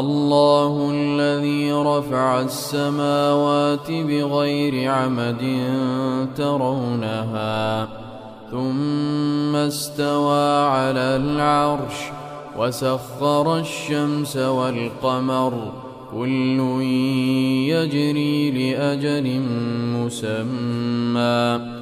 الله الذي رفع السماوات بغير عمد ترونها ثم استوى على العرش وسخر الشمس والقمر كل يجري لأجل مسمى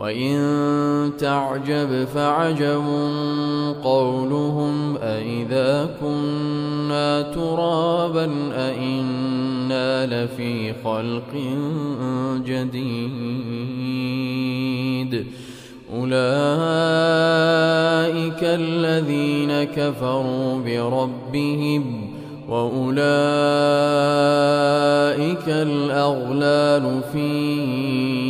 وإن تعجب فعجب قولهم أإذا كنا ترابا أإنا لفي خلق جديد. أولئك الذين كفروا بربهم وأولئك الأغلال في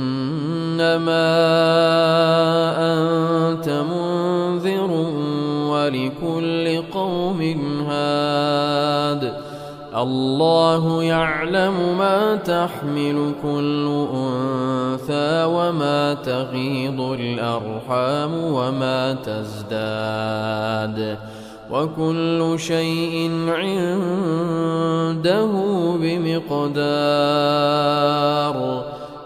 إنما أنت منذر ولكل قوم هاد. الله يعلم ما تحمل كل أنثى وما تغيض الأرحام وما تزداد. وكل شيء عنده بمقدار.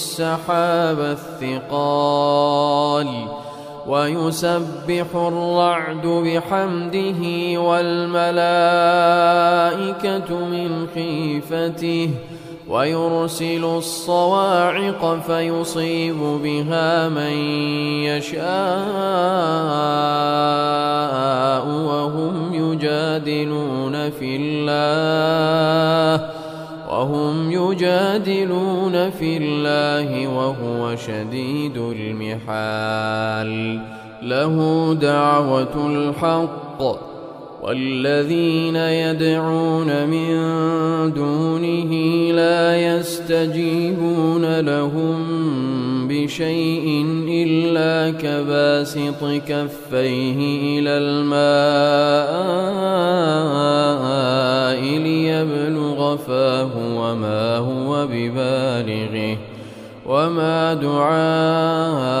السحاب الثقال ويسبح الرعد بحمده والملائكة من خيفته ويرسل الصواعق فيصيب بها من يشاء وهم يجادلون في الله وهم يجادلون في الله وهو شديد المحال. له دعوة الحق. والذين يدعون من دونه لا يستجيبون لهم بشيء إلا كباسط كفيه إلى الماء ليبلغ فاه وما هو ببالغه وما دعاء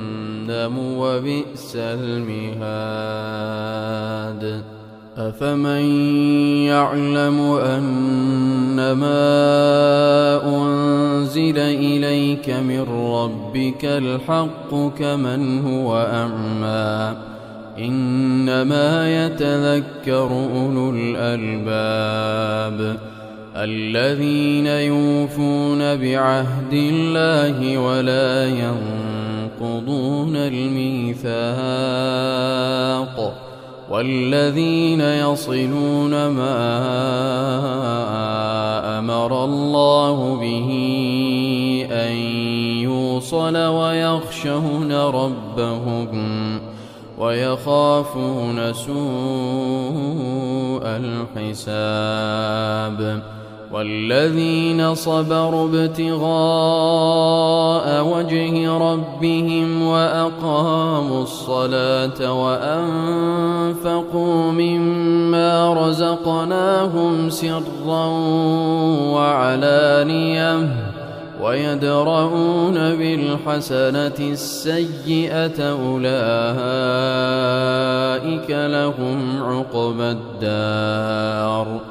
وبئس المهاد. أفمن يعلم أنما أنزل إليك من ربك الحق كمن هو أعمى؟ إنما يتذكر أولو الألباب الذين يوفون بعهد الله ولا ينقضون ينقضون الميثاق والذين يصلون ما أمر الله به أن يوصل ويخشون ربهم ويخافون سوء الحساب والذين صبروا ابتغاء وجه ربهم وأقاموا الصلاة وأنفقوا مما رزقناهم سرا وعلانية ويدرؤون بالحسنة السيئة أولئك لهم عقبى الدار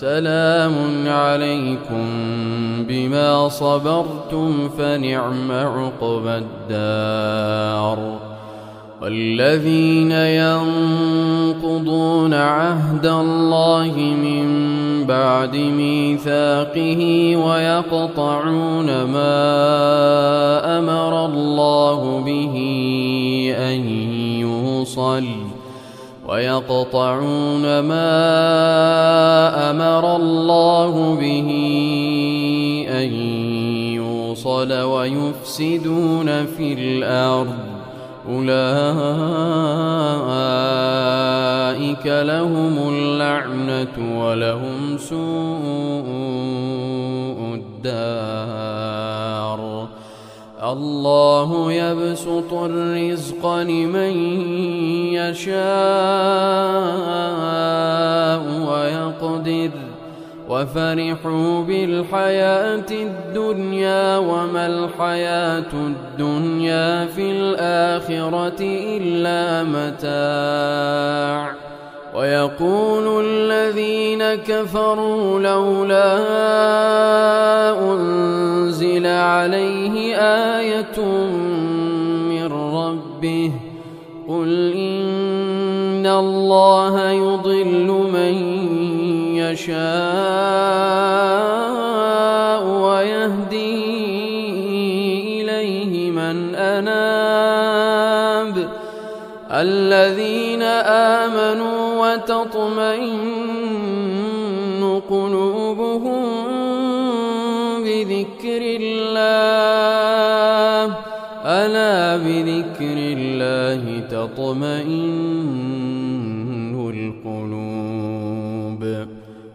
سلام عليكم بما صبرتم فنعم عقبى الدار. والذين ينقضون عهد الله من بعد ميثاقه ويقطعون ما أمر الله به أن يوصل ويقطعون ما أمر الله به أن يوصل ويفسدون في الأرض. أولئك لهم اللعنة ولهم سوء الدار. الله يبسط الرزق لمن يشاء. وفرحوا بالحياة الدنيا وما الحياة الدنيا في الآخرة إلا متاع. ويقول الذين كفروا لولا أنزل عليه آية من ربه قل يشاء ويهدي إليه من أناب الذين آمنوا وتطمئن قلوبهم بذكر الله ألا بذكر الله تطمئن القلوب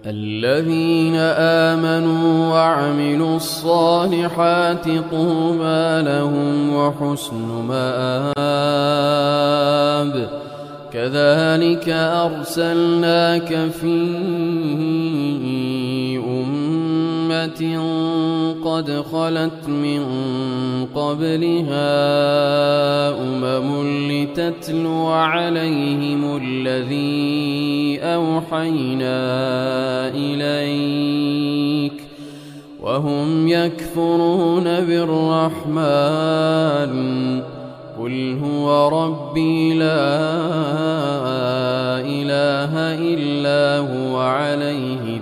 الذين آمنوا وعملوا الصالحات طوبى لهم وحسن مآب. كذلك أرسلناك في قد خلت من قبلها أمم لتتلو عليهم الذي أوحينا إليك وهم يكفرون بالرحمن قل هو ربي لا إله إلا هو عليه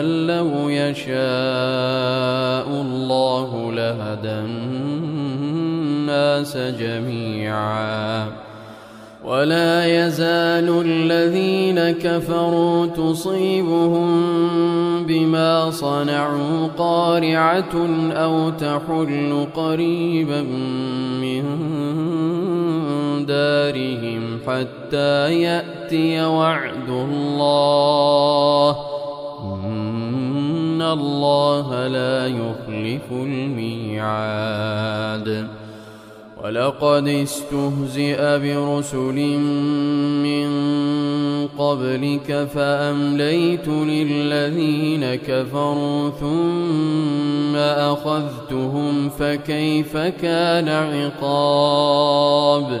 أن لو يشاء الله لهدى الناس جميعا. ولا يزال الذين كفروا تصيبهم بما صنعوا قارعة أو تحل قريبا من دارهم حتى يأتي وعد الله إن الله لا يخلف الميعاد. ولقد استهزئ برسل من قبلك فأمليت للذين كفروا ثم أخذتهم فكيف كان عقاب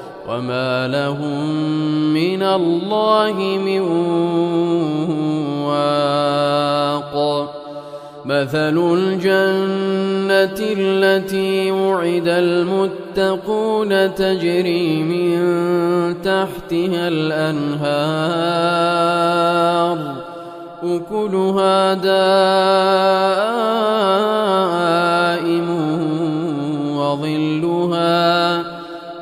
وما لهم من الله من واق مثل الجنة التي وعد المتقون تجري من تحتها الأنهار أكلها دائم وظلها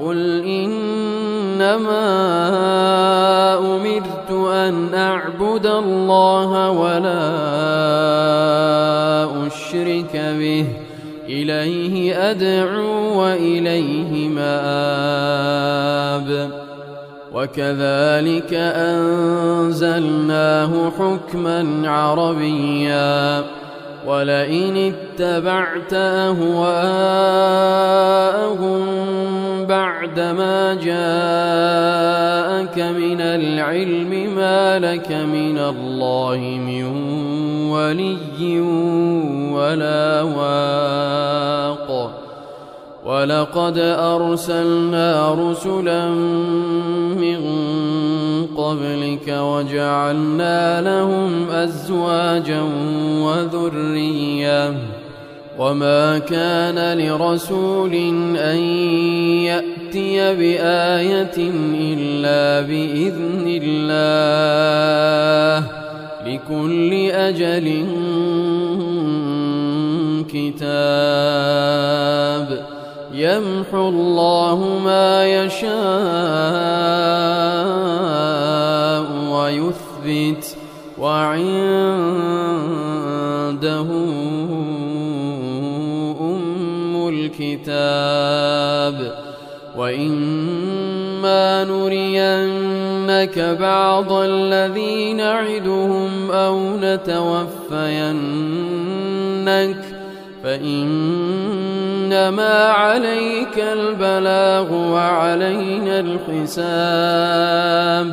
قل إنما أمرت أن أعبد الله ولا أشرك به إليه أدعو وإليه مآب وكذلك أنزلناه حكما عربيا ولئن اتبعت أهواءهم بعدما جاءك من العلم ما لك من الله من ولي ولا واق ولقد أرسلنا رسلا من قبلك وجعلنا لهم أزواجا وذرية. وما كان لرسول أن يأتي بآية إلا بإذن الله. لكل أجل كتاب. يمحو الله ما يشاء ويثبت وعنده أم الكتاب وإما نرينك بعض الذي نعدهم أو نتوفينك فإنما عليك البلاغ وعلينا الحساب.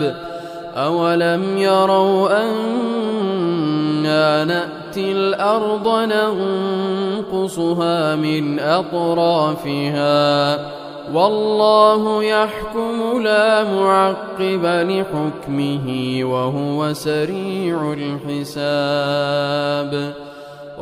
أولم يروا أنا نأتي الأرض ننقصها من أطرافها؟ والله يحكم لا معقب لحكمه وهو سريع الحساب.